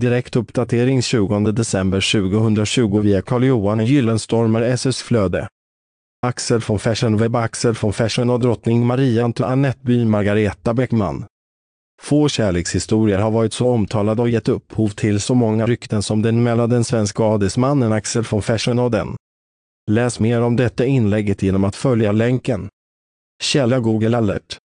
Direktuppdatering 20 december 2020 via Carl-Johan Gyllenstormer SS Flöde. Axel von Fersen Webb Axel von Fersen och drottning Maria Antoinette by Margareta Bäckman. Få kärlekshistorier har varit så omtalade och gett upphov till så många rykten som den mellan den svenska adelsmannen Axel von Fersen och den. Läs mer om detta inlägget genom att följa länken. Källa Google alert.